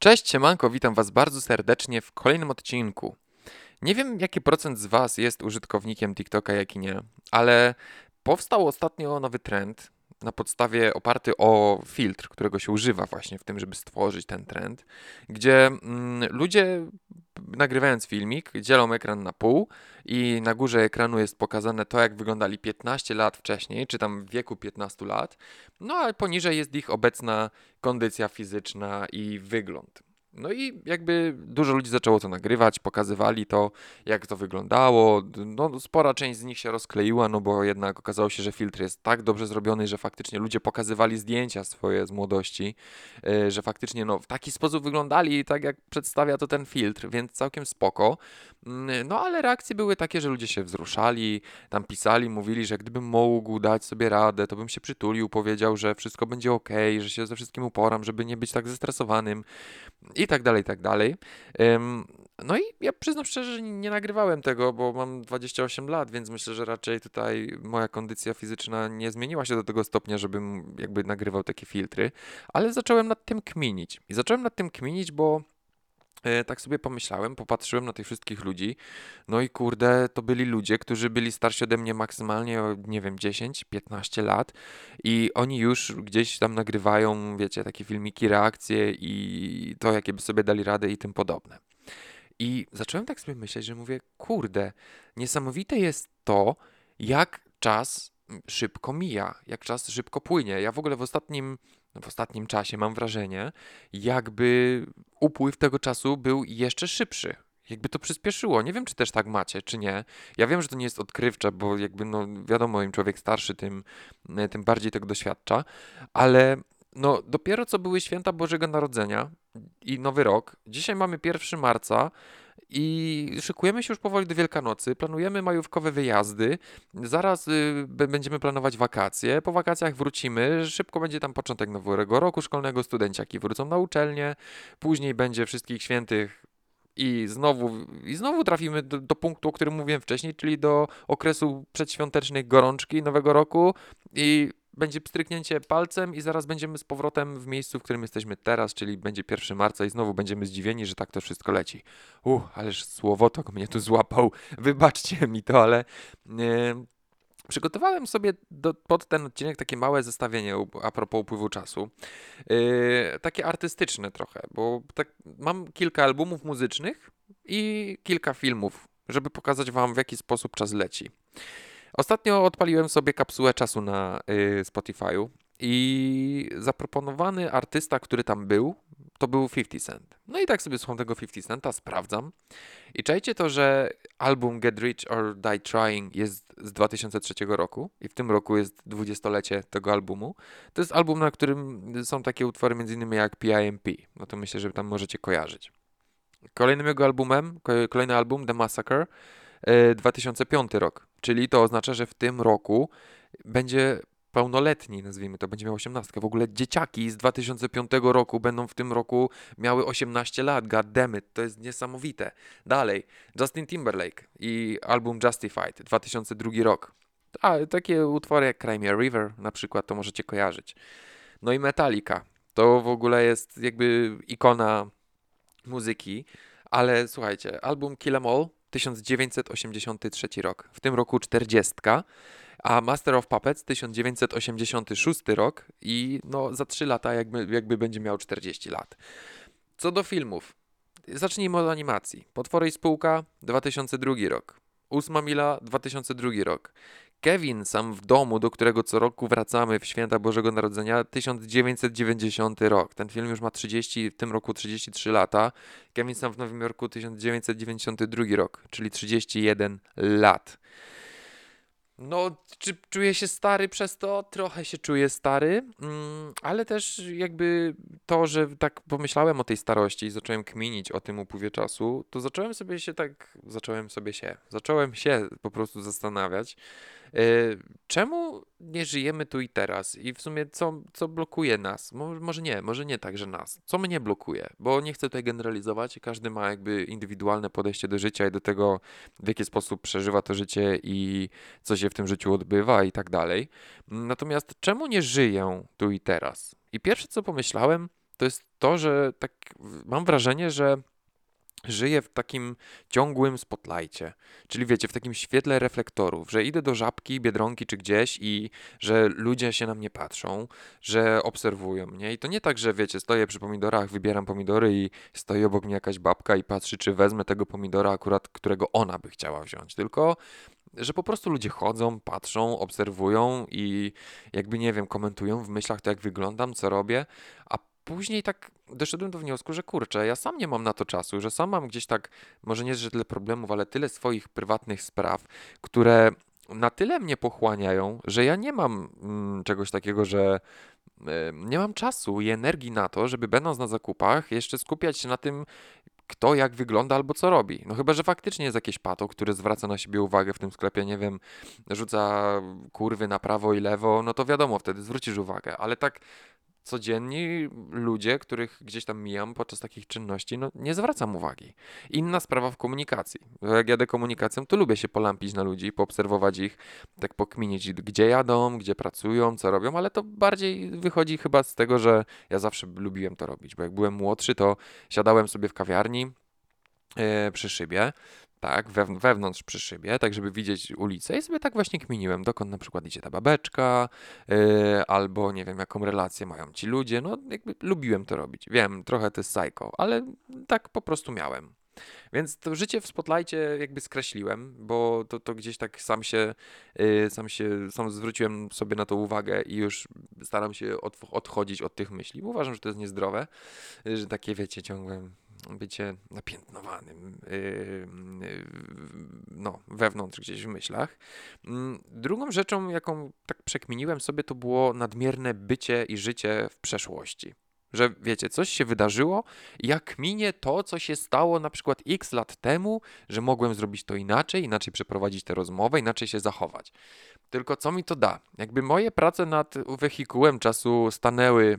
Cześć, siemanko, witam Was bardzo serdecznie w kolejnym odcinku. Nie wiem, jaki procent z Was jest użytkownikiem TikToka, jaki nie, ale powstał ostatnio nowy trend na podstawie oparty o filtr, którego się używa właśnie w tym, żeby stworzyć ten trend, gdzie mm, ludzie nagrywając filmik, dzielą ekran na pół i na górze ekranu jest pokazane to, jak wyglądali 15 lat wcześniej, czy tam w wieku 15 lat, no a poniżej jest ich obecna kondycja fizyczna i wygląd. No i jakby dużo ludzi zaczęło to nagrywać, pokazywali to, jak to wyglądało. No, spora część z nich się rozkleiła, no bo jednak okazało się, że filtr jest tak dobrze zrobiony, że faktycznie ludzie pokazywali zdjęcia swoje z młodości, e, że faktycznie no, w taki sposób wyglądali, tak jak przedstawia to ten filtr, więc całkiem spoko. Mm, no ale reakcje były takie, że ludzie się wzruszali, tam pisali, mówili, że gdybym mógł dać sobie radę, to bym się przytulił, powiedział, że wszystko będzie ok, że się ze wszystkim uporam, żeby nie być tak zestresowanym i tak dalej, i tak dalej. No i ja przyznam szczerze, że nie nagrywałem tego, bo mam 28 lat, więc myślę, że raczej tutaj moja kondycja fizyczna nie zmieniła się do tego stopnia, żebym jakby nagrywał takie filtry, ale zacząłem nad tym kminić. I zacząłem nad tym kminić, bo tak sobie pomyślałem, popatrzyłem na tych wszystkich ludzi, no i kurde, to byli ludzie, którzy byli starsi ode mnie maksymalnie nie wiem, 10-15 lat i oni już gdzieś tam nagrywają, wiecie, takie filmiki, reakcje i to, jakie by sobie dali radę i tym podobne. I zacząłem tak sobie myśleć, że mówię, kurde, niesamowite jest to, jak czas szybko mija, jak czas szybko płynie. Ja w ogóle w ostatnim w ostatnim czasie mam wrażenie, jakby upływ tego czasu był jeszcze szybszy. Jakby to przyspieszyło. Nie wiem, czy też tak macie, czy nie. Ja wiem, że to nie jest odkrywcze, bo jakby, no wiadomo, im człowiek starszy, tym, tym bardziej tego doświadcza, ale no dopiero co były święta Bożego Narodzenia i Nowy Rok. Dzisiaj mamy 1 marca i szykujemy się już powoli do Wielkanocy, planujemy majówkowe wyjazdy, zaraz y, będziemy planować wakacje, po wakacjach wrócimy, szybko będzie tam początek nowego roku szkolnego, studenciaki wrócą na uczelnię, później będzie wszystkich świętych i znowu, i znowu trafimy do, do, punktu, o którym mówiłem wcześniej, czyli do okresu przedświątecznej gorączki Nowego Roku. I będzie pstryknięcie palcem i zaraz będziemy z powrotem w miejscu, w którym jesteśmy teraz, czyli będzie 1 marca i znowu będziemy zdziwieni, że tak to wszystko leci. Uh, ależ słowotok mnie tu złapał. Wybaczcie mi to, ale... Yy, Przygotowałem sobie do, pod ten odcinek takie małe zestawienie a propos upływu czasu. Yy, takie artystyczne trochę, bo tak, mam kilka albumów muzycznych i kilka filmów, żeby pokazać Wam, w jaki sposób czas leci. Ostatnio odpaliłem sobie kapsułę czasu na y, Spotify'u i zaproponowany artysta, który tam był, to był 50 Cent. No i tak sobie słucham tego 50 Centa, sprawdzam. I czajcie to, że album Get Rich or Die Trying jest z 2003 roku i w tym roku jest dwudziestolecie tego albumu. To jest album, na którym są takie utwory m.in. jak PIMP. No to myślę, że tam możecie kojarzyć. Kolejnym jego albumem, kolejny album The Massacre 2005 e, rok, czyli to oznacza, że w tym roku będzie pełnoletni, nazwijmy to, będzie miał 18. W ogóle dzieciaki z 2005 roku będą w tym roku miały 18 lat. God damn it, to jest niesamowite. Dalej, Justin Timberlake i album Justified, 2002 rok. A takie utwory jak Crimea River na przykład, to możecie kojarzyć. No i Metallica. To w ogóle jest jakby ikona muzyki, ale słuchajcie, album Kill Em All 1983 rok, w tym roku 40, a Master of Puppets 1986 rok i no za 3 lata jakby, jakby będzie miał 40 lat. Co do filmów, zacznijmy od animacji. Potwory i spółka 2002 rok. Ósma mila 2002 rok. Kevin sam w domu, do którego co roku wracamy w święta Bożego Narodzenia, 1990 rok. Ten film już ma 30, w tym roku 33 lata. Kevin sam w Nowym Jorku 1992 rok, czyli 31 lat. No, czy czuję się stary przez to? Trochę się czuję stary, mm, ale też jakby to, że tak pomyślałem o tej starości i zacząłem kminić o tym upływie czasu, to zacząłem sobie się tak, zacząłem sobie się, zacząłem się po prostu zastanawiać, czemu nie żyjemy tu i teraz? I w sumie co, co blokuje nas? Może nie, może nie tak, że nas. Co mnie blokuje? Bo nie chcę tutaj generalizować. Każdy ma jakby indywidualne podejście do życia i do tego, w jaki sposób przeżywa to życie i co się w tym życiu odbywa i tak dalej. Natomiast czemu nie żyję tu i teraz? I pierwsze co pomyślałem, to jest to, że tak mam wrażenie, że żyję w takim ciągłym spotlightie, czyli wiecie, w takim świetle reflektorów, że idę do żabki, biedronki czy gdzieś i że ludzie się na mnie patrzą, że obserwują mnie. I to nie tak, że wiecie, stoję przy pomidorach, wybieram pomidory i stoi obok mnie jakaś babka i patrzy, czy wezmę tego pomidora akurat, którego ona by chciała wziąć, tylko że po prostu ludzie chodzą, patrzą, obserwują i jakby nie wiem, komentują w myślach to, jak wyglądam, co robię, a później tak doszedłem do wniosku, że kurczę, ja sam nie mam na to czasu, że sam mam gdzieś tak, może nie, że tyle problemów, ale tyle swoich prywatnych spraw, które na tyle mnie pochłaniają, że ja nie mam mm, czegoś takiego, że y, nie mam czasu i energii na to, żeby będąc na zakupach, jeszcze skupiać się na tym, kto jak wygląda albo co robi. No chyba, że faktycznie jest jakieś pato, który zwraca na siebie uwagę w tym sklepie, nie wiem, rzuca kurwy na prawo i lewo, no to wiadomo, wtedy zwrócisz uwagę, ale tak codzienni ludzie, których gdzieś tam mijam podczas takich czynności, no nie zwracam uwagi. Inna sprawa w komunikacji. Jak jadę komunikacją, to lubię się polampić na ludzi, poobserwować ich, tak pokminić, gdzie jadą, gdzie pracują, co robią, ale to bardziej wychodzi chyba z tego, że ja zawsze lubiłem to robić, bo jak byłem młodszy, to siadałem sobie w kawiarni, e, przy szybie tak, wewnątrz przy szybie, tak żeby widzieć ulicę i sobie tak właśnie kminiłem, dokąd na przykład idzie ta babeczka, yy, albo nie wiem, jaką relację mają ci ludzie, no jakby lubiłem to robić. Wiem, trochę to jest psycho, ale tak po prostu miałem. Więc to życie w Spotlightie jakby skreśliłem, bo to, to gdzieś tak sam się, yy, sam się, sam zwróciłem sobie na to uwagę i już staram się od, odchodzić od tych myśli, bo uważam, że to jest niezdrowe, że takie wiecie, ciągłe bycie napiętnowanym yy, no, wewnątrz gdzieś w myślach. Mm, drugą rzeczą, jaką tak przekminiłem sobie, to było nadmierne bycie i życie w przeszłości. Że wiecie, coś się wydarzyło, jak minie to, co się stało na przykład x lat temu, że mogłem zrobić to inaczej, inaczej przeprowadzić tę rozmowę, inaczej się zachować. Tylko co mi to da? Jakby moje prace nad wehikułem czasu stanęły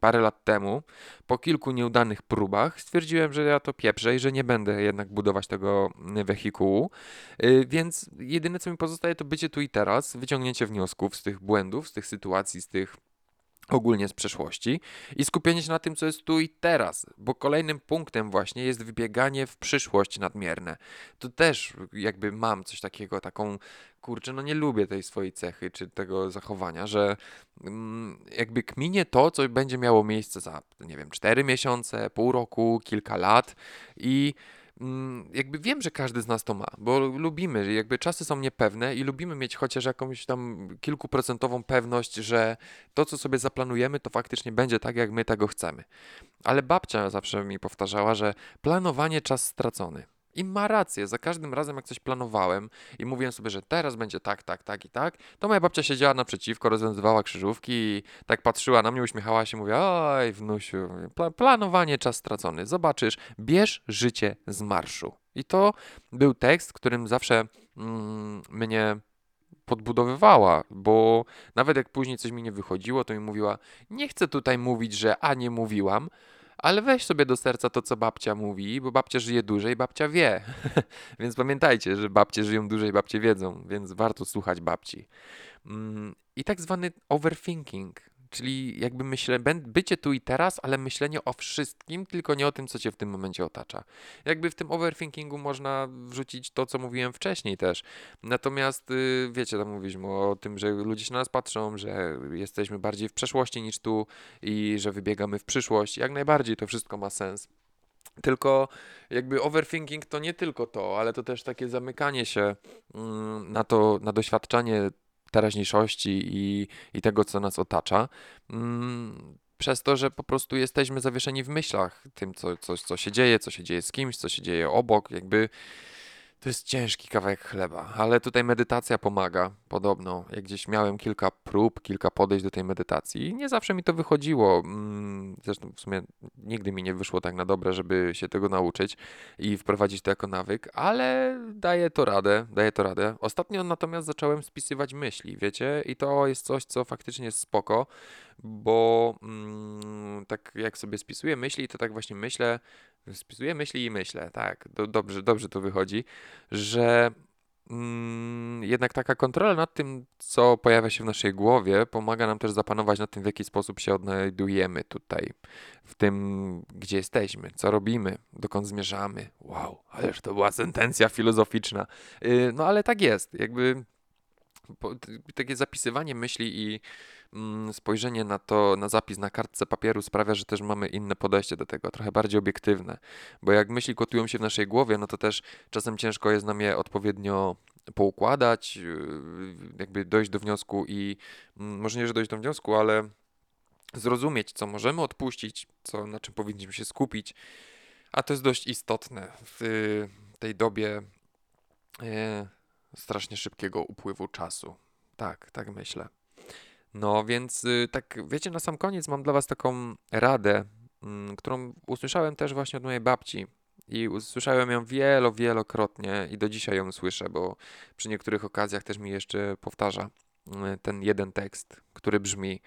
parę lat temu, po kilku nieudanych próbach, stwierdziłem, że ja to pieprzę i że nie będę jednak budować tego wehikułu. Y, więc jedyne, co mi pozostaje, to bycie tu i teraz, wyciągnięcie wniosków z tych błędów, z tych sytuacji, z tych ogólnie z przeszłości i skupienie się na tym, co jest tu i teraz, bo kolejnym punktem właśnie jest wybieganie w przyszłość nadmierne. To też jakby mam coś takiego, taką kurczę, no nie lubię tej swojej cechy czy tego zachowania, że mm, jakby kminie to, co będzie miało miejsce za, nie wiem, 4 miesiące, pół roku, kilka lat i jakby wiem, że każdy z nas to ma, bo lubimy, jakby czasy są niepewne i lubimy mieć chociaż jakąś tam kilkuprocentową pewność, że to, co sobie zaplanujemy, to faktycznie będzie tak, jak my tego chcemy. Ale babcia zawsze mi powtarzała, że planowanie czas stracony. I ma rację, za każdym razem jak coś planowałem i mówiłem sobie, że teraz będzie tak, tak, tak i tak, to moja babcia siedziała naprzeciwko, rozwiązywała krzyżówki i tak patrzyła na mnie, uśmiechała się, mówiła, oj wnusiu, pla planowanie, czas stracony, zobaczysz, bierz życie z marszu. I to był tekst, którym zawsze mm, mnie podbudowywała, bo nawet jak później coś mi nie wychodziło, to mi mówiła, nie chcę tutaj mówić, że a nie mówiłam, ale weź sobie do serca to, co babcia mówi, bo babcia żyje dłużej, babcia wie. więc pamiętajcie, że babcie żyją dłużej, babcie wiedzą, więc warto słuchać babci. Mm, I tak zwany overthinking, Czyli jakby myślę, bycie tu i teraz, ale myślenie o wszystkim, tylko nie o tym, co cię w tym momencie otacza. Jakby w tym overthinkingu można wrzucić to, co mówiłem wcześniej też. Natomiast y, wiecie, tam mówiliśmy o tym, że ludzie się na nas patrzą, że jesteśmy bardziej w przeszłości niż tu i że wybiegamy w przyszłość. Jak najbardziej to wszystko ma sens. Tylko jakby overthinking to nie tylko to, ale to też takie zamykanie się mm, na to, na doświadczanie teraźniejszości i, i tego, co nas otacza. Mm, przez to, że po prostu jesteśmy zawieszeni w myślach, tym, co, co, co się dzieje, co się dzieje z kimś, co się dzieje obok, jakby to jest ciężki kawałek chleba, ale tutaj medytacja pomaga, podobno. Jak gdzieś miałem kilka prób, kilka podejść do tej medytacji nie zawsze mi to wychodziło. Mm, zresztą w sumie nigdy mi nie wyszło tak na dobre, żeby się tego nauczyć i wprowadzić to jako nawyk, ale daję to radę, daję to radę. Ostatnio natomiast zacząłem spisywać myśli, wiecie, i to jest coś, co faktycznie jest spoko, bo mm, tak jak sobie spisuję myśli, to tak właśnie myślę, spisuję myśli i myślę, tak, do, dobrze, dobrze to wychodzi, że mm, jednak taka kontrola nad tym, co pojawia się w naszej głowie, pomaga nam też zapanować nad tym, w jaki sposób się odnajdujemy tutaj, w tym, gdzie jesteśmy, co robimy, dokąd zmierzamy. Wow, ależ to była sentencja filozoficzna. Yy, no ale tak jest, jakby po, takie zapisywanie myśli i spojrzenie na to, na zapis na kartce papieru sprawia, że też mamy inne podejście do tego, trochę bardziej obiektywne. Bo jak myśli kotują się w naszej głowie, no to też czasem ciężko jest nam je odpowiednio poukładać, yy, jakby dojść do wniosku i mm, może nie, że dojść do wniosku, ale zrozumieć, co możemy odpuścić, co, na czym powinniśmy się skupić. A to jest dość istotne w tej dobie. Yy, strasznie szybkiego upływu czasu. Tak, tak myślę. No więc y, tak, wiecie, na sam koniec mam dla Was taką radę, mm, którą usłyszałem też właśnie od mojej babci. I usłyszałem ją wielo, wielokrotnie i do dzisiaj ją słyszę, bo przy niektórych okazjach też mi jeszcze powtarza y, ten jeden tekst, który brzmi,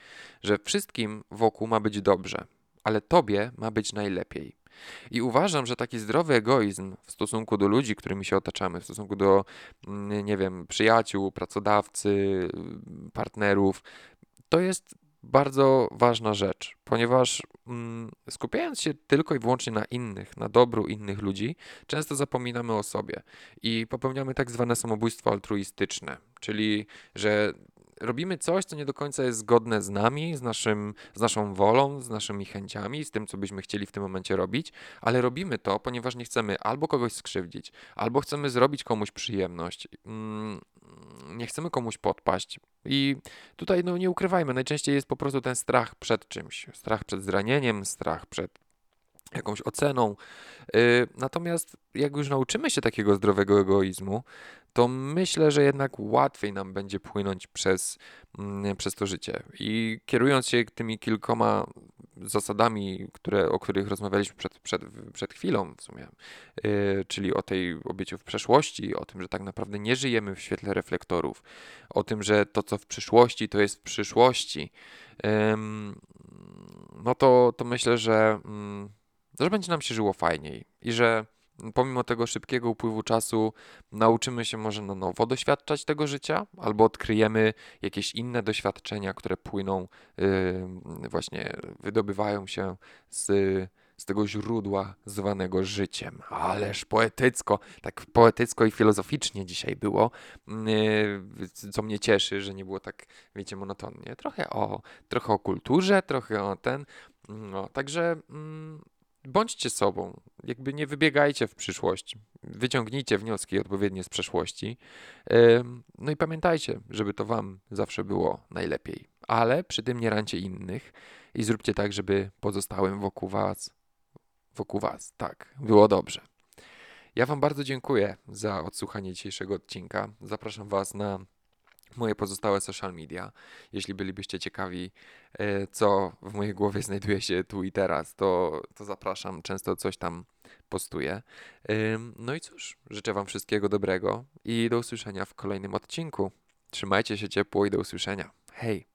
że wszystkim wokół ma być dobrze, ale tobie ma być najlepiej. I uważam, że taki zdrowy egoizm w stosunku do ludzi, którymi się otaczamy, w stosunku do, mm, nie wiem, przyjaciół, pracodawcy, partnerów, to jest bardzo ważna rzecz, ponieważ mm, skupiając się tylko i wyłącznie na innych, na dobru innych ludzi, często zapominamy o sobie i popełniamy tak zwane samobójstwo altruistyczne, czyli że robimy coś, co nie do końca jest zgodne z nami, z, naszym, z naszą wolą, z naszymi chęciami, z tym, co byśmy chcieli w tym momencie robić, ale robimy to, ponieważ nie chcemy albo kogoś skrzywdzić, albo chcemy zrobić komuś przyjemność. Mm, nie chcemy komuś podpaść. I tutaj, no nie ukrywajmy, najczęściej jest po prostu ten strach przed czymś. Strach przed zranieniem, strach przed jakąś oceną. Y, natomiast jak już nauczymy się takiego zdrowego egoizmu, to myślę, że jednak łatwiej nam będzie płynąć przez, mm, przez to życie. I kierując się tymi kilkoma zasadami, które, o których rozmawialiśmy przed, przed, przed chwilą w sumie, yy, czyli o tej obieciu w przeszłości, o tym, że tak naprawdę nie żyjemy w świetle reflektorów, o tym, że to, co w przyszłości, to jest w przyszłości, no to, to myślę, że, yy, że będzie nam się żyło fajniej i że pomimo tego szybkiego upływu czasu nauczymy się może na nowo doświadczać tego życia, albo odkryjemy jakieś inne doświadczenia, które płyną, yy, właśnie wydobywają się z, z tego źródła zwanego życiem. Ależ poetycko, tak poetycko i filozoficznie dzisiaj było, yy, co mnie cieszy, że nie było tak, wiecie, monotonnie. Trochę o, trochę o kulturze, trochę o ten. No, także mm, bądźcie sobą, jakby nie wybiegajcie w przyszłość, wyciągnijcie wnioski odpowiednie z przeszłości. No i pamiętajcie, żeby to Wam zawsze było najlepiej, ale przy tym nie rancie innych i zróbcie tak, żeby pozostałym wokół Was, wokół Was, tak, było dobrze. Ja Wam bardzo dziękuję za odsłuchanie dzisiejszego odcinka. Zapraszam Was na moje pozostałe social media. Jeśli bylibyście ciekawi, e, co w mojej głowie znajduje się tu i teraz, to, to zapraszam. Często coś tam postuję. No i cóż, życzę Wam wszystkiego dobrego i do usłyszenia w kolejnym odcinku. Trzymajcie się ciepło i do usłyszenia. Hej!